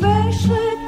Добар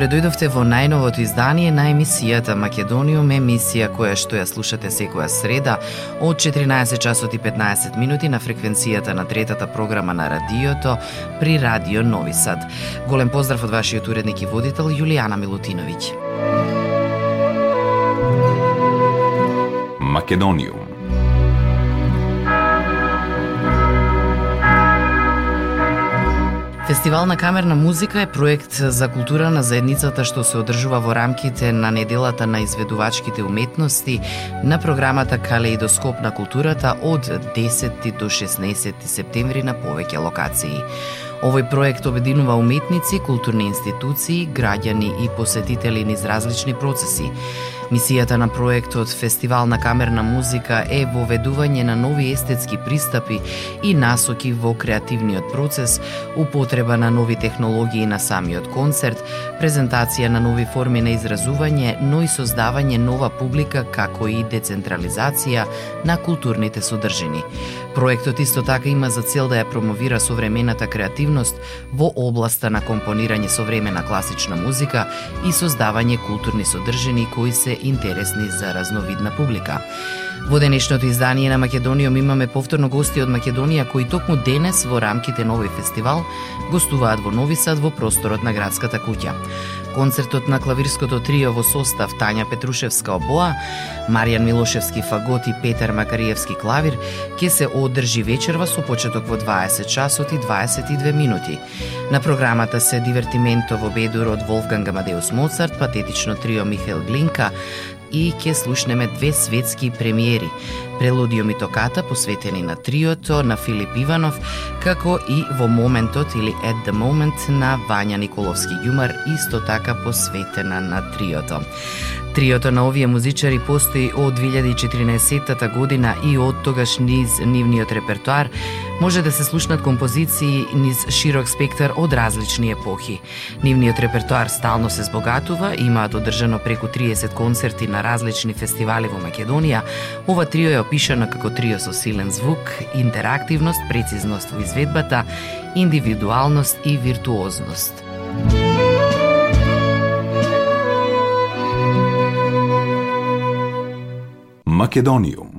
добре дојдовте во најновото издание на емисијата Македониум, емисија која што ја слушате секоја среда од 14 часот и 15 минути на фреквенцијата на третата програма на радиото при Радио Нови Сад. Голем поздрав од вашиот уредник и водител Јулијана Милутиновиќ. Македониум Фестивал на камерна музика е проект за култура на заедницата што се одржува во рамките на неделата на изведувачките уметности на програмата Калеидоскоп на културата од 10 до 16 септември на повеќе локации. Овој проект обединува уметници, културни институции, граѓани и посетители низ различни процеси. Мисијата на проектот Фестивал на камерна музика е воведување на нови естетски пристапи и насоки во креативниот процес, употреба на нови технологии на самиот концерт, презентација на нови форми на изразување, но и создавање нова публика како и децентрализација на културните содржини. Проектот исто така има за цел да ја промовира современата креативност во областа на компонирање современа класична музика и создавање културни содржини кои се интересни за разновидна публика. Во денешното издание на Македониум имаме повторно гости од Македонија кои токму денес во рамките на овој фестивал гостуваат во Нови Сад во просторот на градската куќа. Концертот на клавирското трио во состав Тања Петрушевска обоа, Маријан Милошевски фагот и Петар Макариевски клавир ќе се одржи вечерва со почеток во 20 часот и 22 минути. На програмата се дивертименто во бедур од Волфганг Амадеус Моцарт, патетично трио Михаил Глинка, и ќе слушнеме две светски премиери. Прелудиум и токата посветени на триото на Филип Иванов, како и во моментот или at the moment на Вања Николовски Јумар, исто така посветена на триото. Триото на овие музичари постои од 2014 година и од тогаш низ нивниот репертуар може да се слушнат композиции низ широк спектар од различни епохи. Нивниот репертуар стално се збогатува, имаат одржано преку 30 концерти на различни фестивали во Македонија. Ова трио е опишано како трио со силен звук, интерактивност, прецизност во изведбата, индивидуалност и виртуозност. Музика Македониум.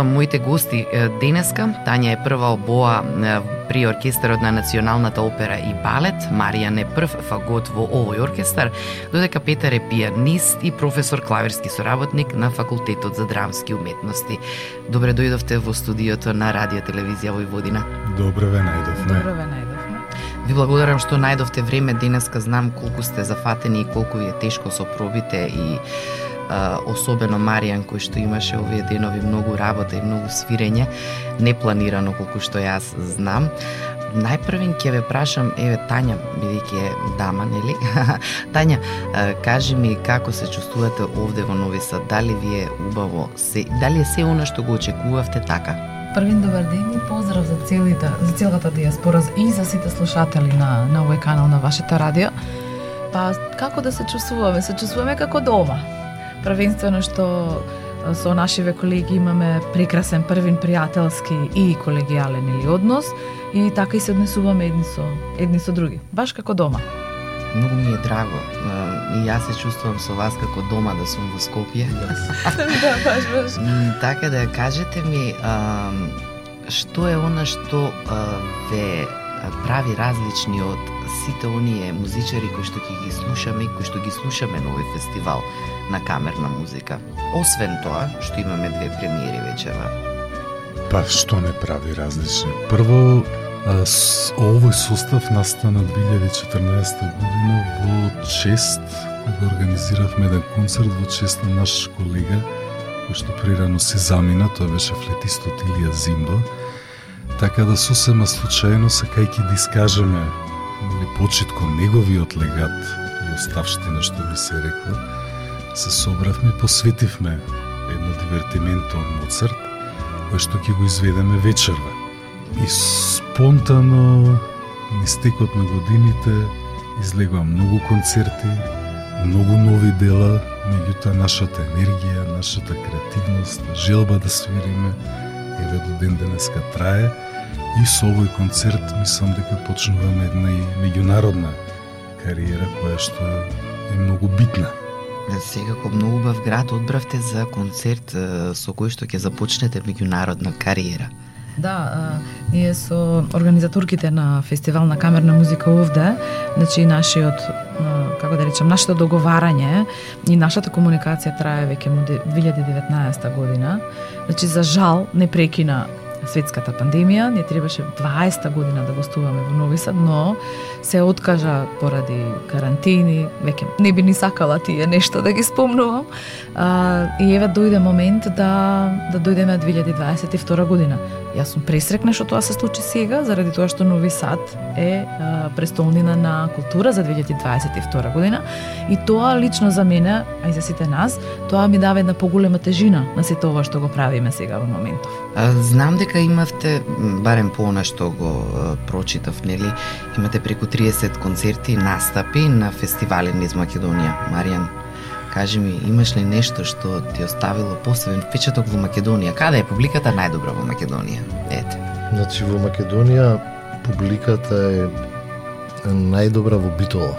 Представам моите гости денеска. Тања е прва обоа при оркестарот на Националната опера и балет, Марија е прв фагот во овој оркестар, додека Петар е пианист и професор клавирски соработник на Факултетот за драмски уметности. Добре дојдовте во студиото на Радио Телевизија Војводина. Добре ве најдовме. Добре ве најдовме. Ви благодарам што најдовте време денеска, знам колку сте зафатени и колку ви е тешко со пробите и особено Маријан кој што имаше овие денови многу работа и многу свирење, непланирано колку што јас знам. Најпрвен ќе ве прашам, еве Тања, бидејќи е дама, нели? Тања, кажи ми како се чувствувате овде во Нови Сад? Дали ви е убаво? Се, дали е се она што го очекувавте така? Првин добар ден и поздрав за целите, за целата диаспора и за сите слушатели на на овој канал на вашето радио. Па како да се чувствуваме? Се чувствуваме како дома првенствено што со нашиве колеги имаме прекрасен првин пријателски и колегијален или однос и така и се однесуваме едни со едни со други, баш како дома. Многу ми е драго. И јас се чувствувам со вас како дома да сум во Скопје. да, баш, баш. Така да кажете ми, што е она што ве прави различни од сите оние музичари кои што ги слушаме и кои што ги слушаме на овој фестивал на камерна музика. Освен тоа, што имаме две премиери вечера. Па што не прави различни? Прво, овој состав настана 2014 година во чест кога организиравме еден концерт во чест на наш колега кој што прирано се замина, тоа беше флетистот Илија Зимба Така да сосема случајно сакајќи да искажеме или почит кон неговиот легат и оставштина што би се рекло, се собравме и посветивме едно дивертименто од Моцарт, кој што ќе го изведеме вечерва. И спонтано, ни стекот на годините, излегува многу концерти, многу нови дела, меѓутоа нашата енергија, нашата креативност, желба да свириме, еве до ден денеска трае, И со овој концерт мислам дека почнуваме една и меѓународна кариера која што е многу битна. Секако многу убав град одбравте за концерт со кој што ќе започнете меѓународна кариера. Да, а, ние со организаторките на фестивал на камерна музика овде, значи нашиот како да речам, нашето договарање и нашата комуникација трае веќе 2019 година. Значи за жал не прекина светската пандемија, не требаше 20 година да гостуваме во Нови Сад, но се откажа поради карантини, веќе не би ни сакала тие нешто да ги спомнувам. А, и еве дојде момент да да дојдеме 2022 година. Јас сум пресрекна што тоа се случи сега, заради тоа што Нови Сад е а, престолнина на култура за 2022 година и тоа лично за мене, а и за сите нас, тоа ми дава една поголема тежина на сето ова што го правиме сега во моментов. Знам дека имавте, барем по она што го прочитав, нели, имате преку 30 концерти и настапи на фестивали низ Македонија. Маријан, кажи ми, имаш ли нешто што ти оставило посебен впечаток во Македонија? Каде е публиката најдобра во Македонија? Ете. Значи во Македонија публиката е најдобра во Битола.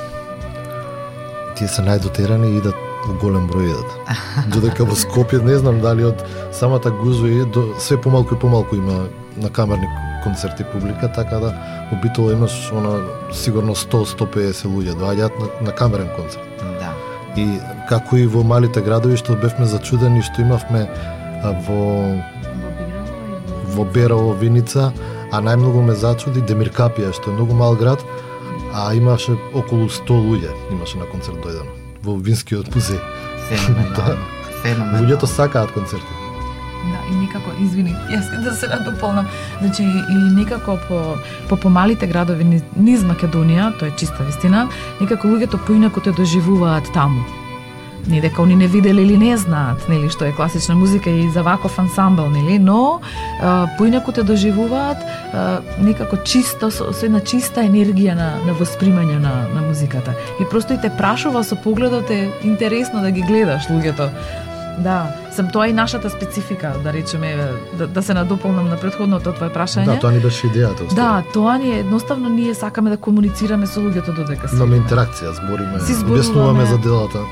Тие се најдотерани и идат во голем број идат. Додека во Скопје не знам дали од самата Гузој до све помалку и помалку има на камерни концерти публика, така да во Битола имаш она сигурно 100-150 луѓе доаѓаат на, на камерен концерт. Да. И како и во малите градови што бевме зачудени што имавме во во Берово, Виница, а најмногу ме зачуди Демиркапија, што е многу мал град, а имаше околу 100 луѓе имаше на концерт дојдено во Винскиот музеј. Феноменално. Феноменално. Луѓето сакаат концерти. Да, и некако, извини, јас да се надополнам. Значи, и некако по, по помалите градови низ Македонија, тоа е чиста вистина, некако луѓето поинако те доживуваат таму не дека они не видели или не знаат, нели, што е класична музика и за ваков ансамбл, нели, но поинаку те доживуваат а, некако чисто, со, со една чиста енергија на, на воспримање на, на музиката. И просто и те прашува со погледот е интересно да ги гледаш луѓето Да, сам тоа и нашата специфика, да речеме, да, да се надополнам на предходното твое прашање. Да, тоа ни беше идејата. Да, тоа ни е едноставно ние сакаме да комуницираме со луѓето додека си. Имаме интеракција, збориме, објаснуваме за делата.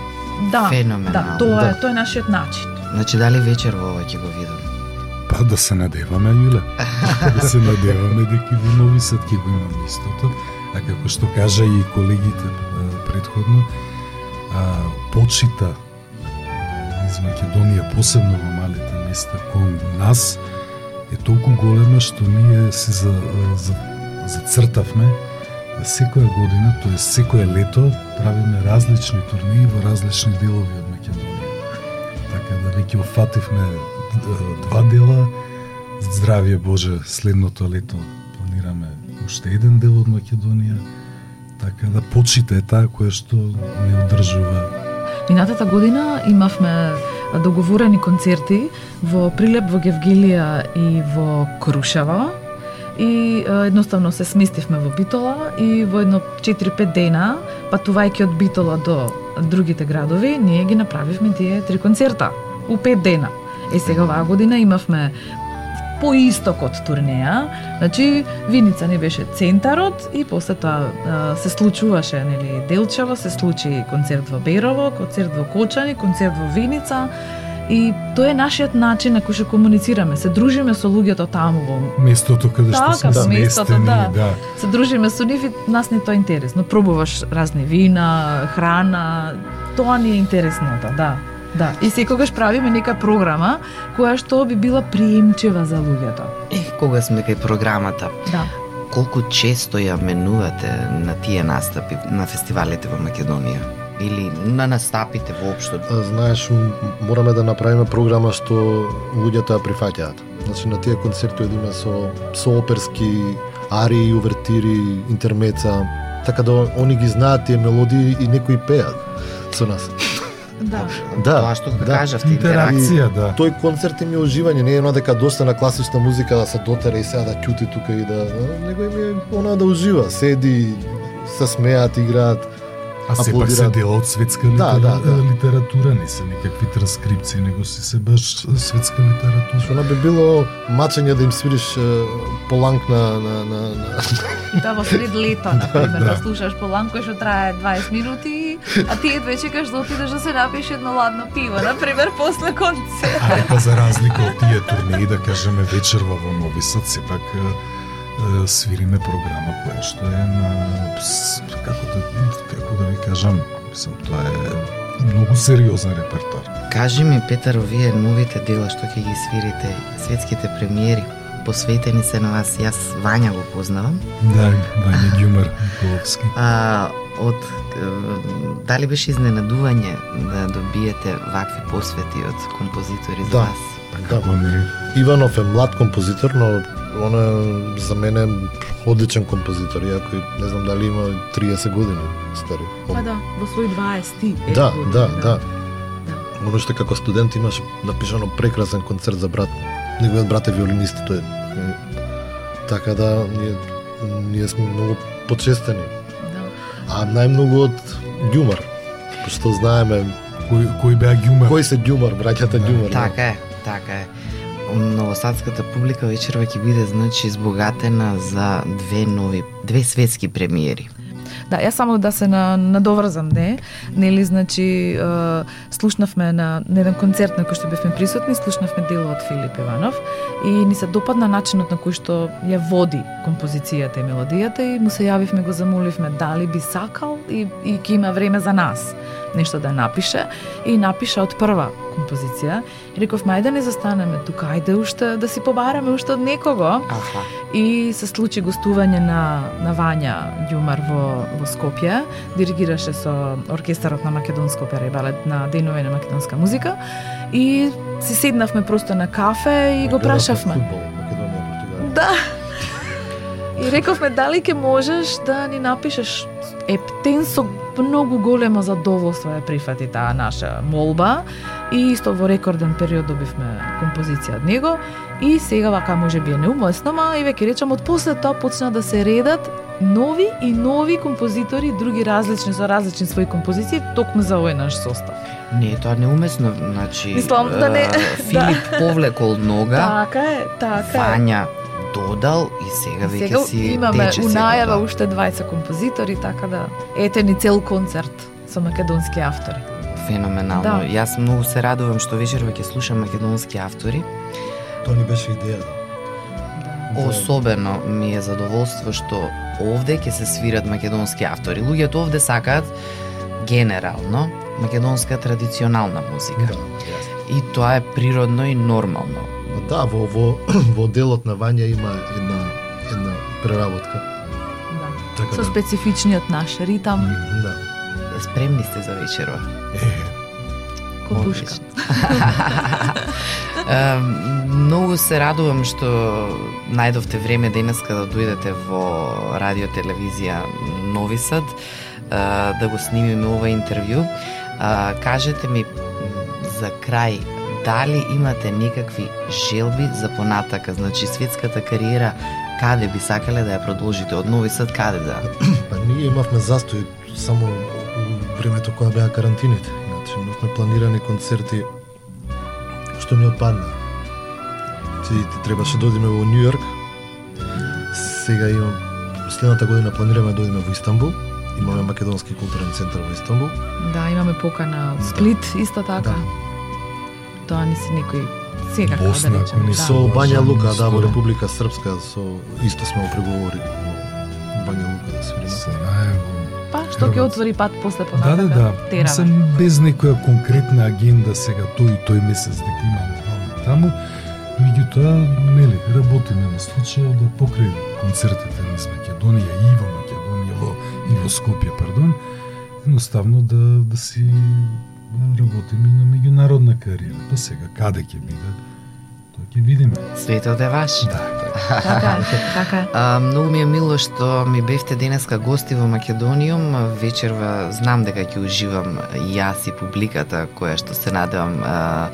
Да, Феноменално. да, тоа е, Да. тоа е нашиот начин. Значи дали вечер во ова ќе го видам? Па да се надеваме, Јуле. да се надеваме дека во Нови Сад ќе го имаме истото. А како што кажа и колегите предходно, а, почита из Македонија, посебно во малите места кон нас, е толку голема што ние се за, за, зацртавме да секоја година, тоа е секое лето, правиме различни турнири во различни делови од Македонија. Така да веќе офативме два дела. Здравје Боже, следното лето планираме уште еден дел од Македонија. Така да почита е таа која што не одржува Минатата година имавме договорени концерти во Прилеп, во Гевгилија и во Крушево. И едноставно се сместивме во Битола и во едно 4-5 дена, патувајќи од Битола до другите градови, ние ги направивме тие три концерта у 5 дена. Е сега оваа година имавме по истокот турнеја, значи Виница не беше центарот и после тоа а, се случуваше нели Делчево, се случи концерт во Берово, концерт во Кочани, концерт во Виница и тоа е нашиот начин на кој што комуницираме, се дружиме со луѓето таму во местото каде што Така, сме местото, сместени, да. да. се дружиме со нив и нас не е тоа интересно. Пробуваш разни вина, храна, тоа ни е интересното, да. Да, и секогаш правиме нека програма која што би била приемчива за луѓето. Е, кога сме кај програмата, Да. колку често ја менувате на тие настапи на фестивалите во Македонија? Или на настапите воопшто? Знаеш, мораме да направиме програма што луѓето ја прифаќаат. Значи на тие концерти одиме со со оперски арии, увертири, интермеца, така да они ги знаат тие мелодии и некои пеат со нас. Да. Да, Тоа што да. кажавте, интеракција. Интеракција, да. Тој концерт им е уживање, не е едно дека доста на класична музика да се дотера и сега да ќути тука и да, него им е она да ужива, седи, се смеат, играат. А се аплодираат. дел од светска Да, литера, да, да. литература, не се никакви транскрипции, него си се баш светска литература. Што би било мачење да им свириш е, поланк на, на, на, на... И тоа во сред лето, на пример, Да. да слушаш Поланко што трае 20 минути, а ти едве чекаш да отидеш да се напиеш едно ладно пиво, на пример, после концерт. А па за разлика од тие турнеи, да кажеме вечерва во Нови Сад, сепак свириме програма која што е на како да како да ви кажам, мислам тоа е многу сериозен репертоар. Кажи ми, Петар, овие новите дела што ќе ги свирите, светските премиери, посветени се на вас, јас Вања го познавам. Да, Вања Ѓумар Николовски. А, од дали беше изненадување да добиете вакви посвети од композитори за Да. вас? Да? Иванов е млад композитор, но он е за мене одличен композитор, иако и не знам дали има 30 години стари. Он- Па да, во свој 20 е Да, години, да, да. Оно што како студент имаш напишано прекрасен концерт за брат. Неговиот брат е виолинист, тој. е. Така да ние ние сме многу почестени. Да. А најмногу од Ѓумар. Што знаеме Кој кој беа Ѓумар? кој се Ѓумар, браќата Да. Ѓумар. Така е, така е. Новосадската публика вечерва ќе биде значи избогатена за две нови, две светски премиери. Да, јас само да се на, надоврзам, не? Нели, значи, е, слушнавме на, на еден концерт на кој што бевме присутни, слушнавме дело од Филип Иванов и ни се допадна начинот на кој што ја води композицијата и мелодијата и му се јавивме, го замоливме дали би сакал и, и ќе има време за нас нешто да напише и напиша од прва композиција и рековме ајде да не застанеме тука, ајде уште да си побараме уште од некого Аха. И се случи гостување на, на Вања Ѓумар во, во Скопје. Диригираше со оркестарот на Македонска опера и балет на Денови на македонска музика. И си седнавме просто на кафе и го прашавме. Фудбал, Македонија, Португалија. Да. И рековме дали ќе можеш да ни напишеш Ептен со многу големо задоволство ја прифати таа наша молба и исто во рекорден период добивме композиција од него и сега вака може би е неуместно, ма и веќе речам од после тоа почна да се редат нови и нови композитори, други различни со различни своји композиции, токму за овој наш состав. Не, тоа неуместно, значи Мислам да не- Филип повлекол нога, Така е, така е. Фања додал и сега веќе Сега си имаме тече у најава тоа. уште 20 композитори, така да ете ни цел концерт со македонски автори. Феноменално. Да. Јас многу се радувам што вечерва ќе слушам македонски автори. Тоа ни беше идејата. Да. Особено ми е задоволство што овде ќе се свират македонски автори. Луѓето овде сакаат генерално македонска традиционална музика. Да. И тоа е природно и нормално. Да, во, во, во делот на Вања има една, една преработка. Да. Така Со да. специфичниот наш ритам, Да. Спремни сте за вечерва. Е, копушка. Многу се радувам што најдовте време денеска да дојдете во радио телевизија Нови Сад да го снимиме ова интервју. Кажете ми за крај дали имате некакви желби за понатака, значи светската кариера каде би сакале да ја продолжите од Нови Сад каде да? Па ние имавме застој само времето кога беа карантините. Значи имавме планирани концерти што ни отпадна. Ти, ти требаше да одиме во Нью Йорк. Сега имам следната година планираме да одиме во Истанбул. Имаме македонски културен центар во Истанбул. Да, имаме покана од Сплит исто така. Да. Тоа не си некој сега Босна, да речем. не Да. се Со Бања Можам, Лука, да, во. Република Српска, со исто сме во преговори во Бања Лука да свириме. Сараево. Па, што ќе отвори пат после Да, понатака, да, да. тераме. Мислам, без некоја конкретна агенда сега тој и тој месец дека имаме ваму и таму, меѓутоа, нели, работиме на случајот да покрај концертите низ Македонија и во Македонија во, и во Скопје, пардон, едноставно да, да си работиме и на меѓународна кариера. Па сега, каде ќе биде, тоа ќе видиме. Светот е ваш. Да, Така така е. А, многу ми е мило што ми бевте денеска гости во Македониум. Вечерва знам дека ќе уживам јас и публиката која што се надевам а,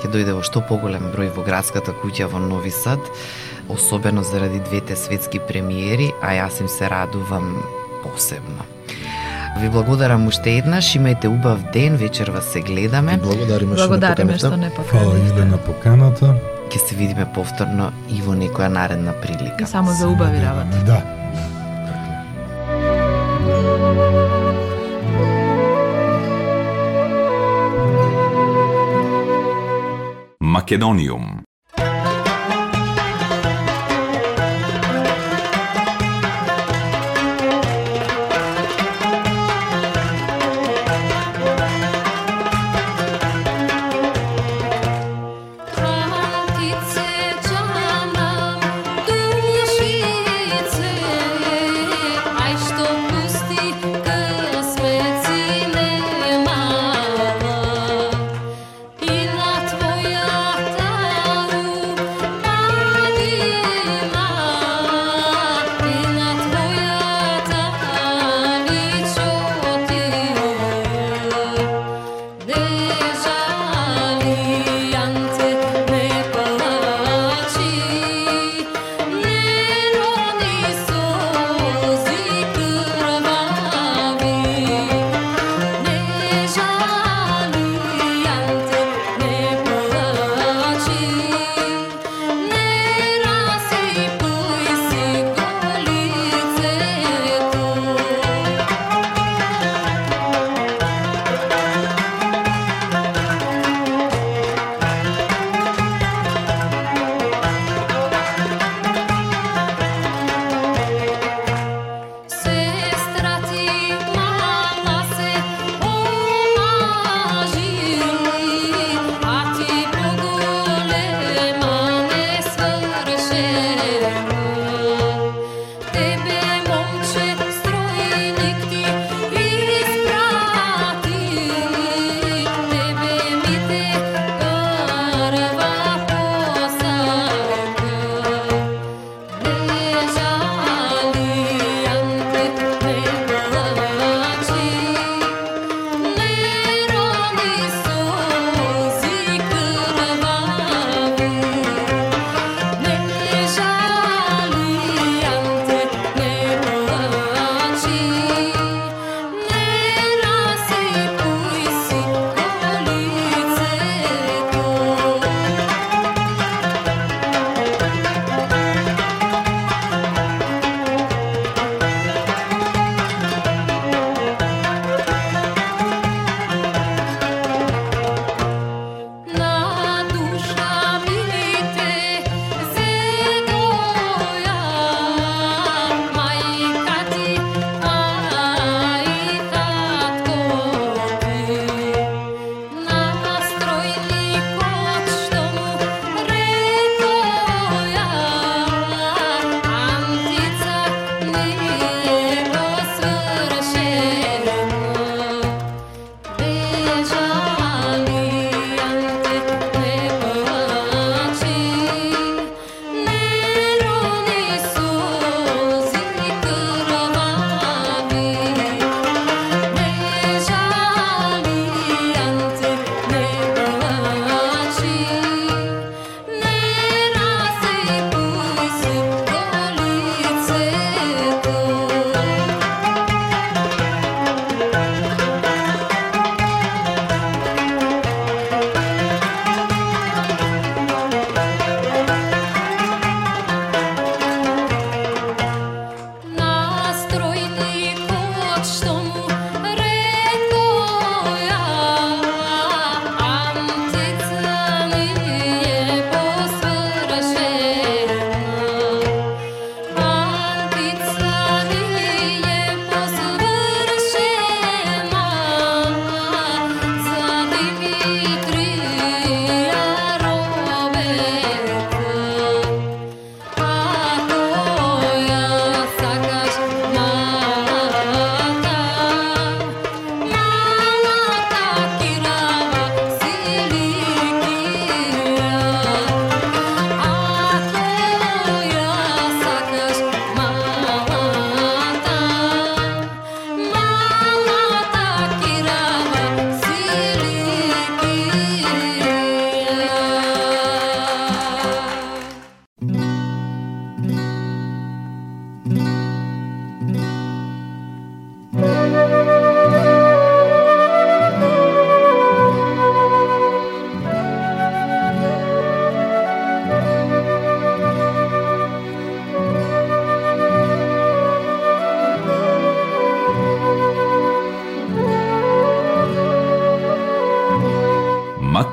ќе дојде во што поголем број во градската куќа во Нови Сад, особено заради двете светски премиери, а јас им се радувам посебно. Ви благодарам уште еднаш, имајте убав ден, вечерва се гледаме. Благодариме ме Благодариме поканивте. што не Фала поканивте. Иле на поканата. Ќе се видиме повторно и во некоја наредна И прилика. само за убави работи. Да. Македониум.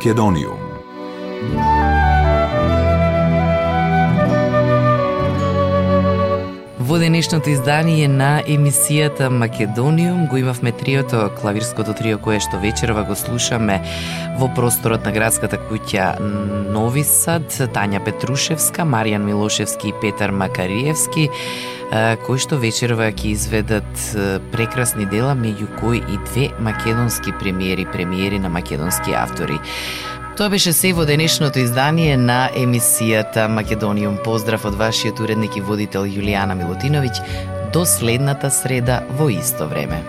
Македонија. Во денешното издание на емисијата Македониум го имавме триото, клавирското трио кое што вечерва го слушаме во просторот на градската куќа Нови Сад, Тања Петрушевска, Маријан Милошевски и Петар Макариевски, кои што вечерва ќе изведат прекрасни дела, меѓу кои и две македонски премиери, премиери на македонски автори. Тоа беше се во денешното издание на емисијата Македониум. Поздрав од вашиот уредник и водител Јулијана Милутиновиќ. До следната среда во исто време.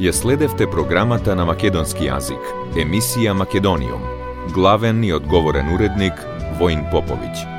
Ја следевте програмата на македонски јазик, емисија Македониум. Главен и одговорен уредник Воин Поповиќ.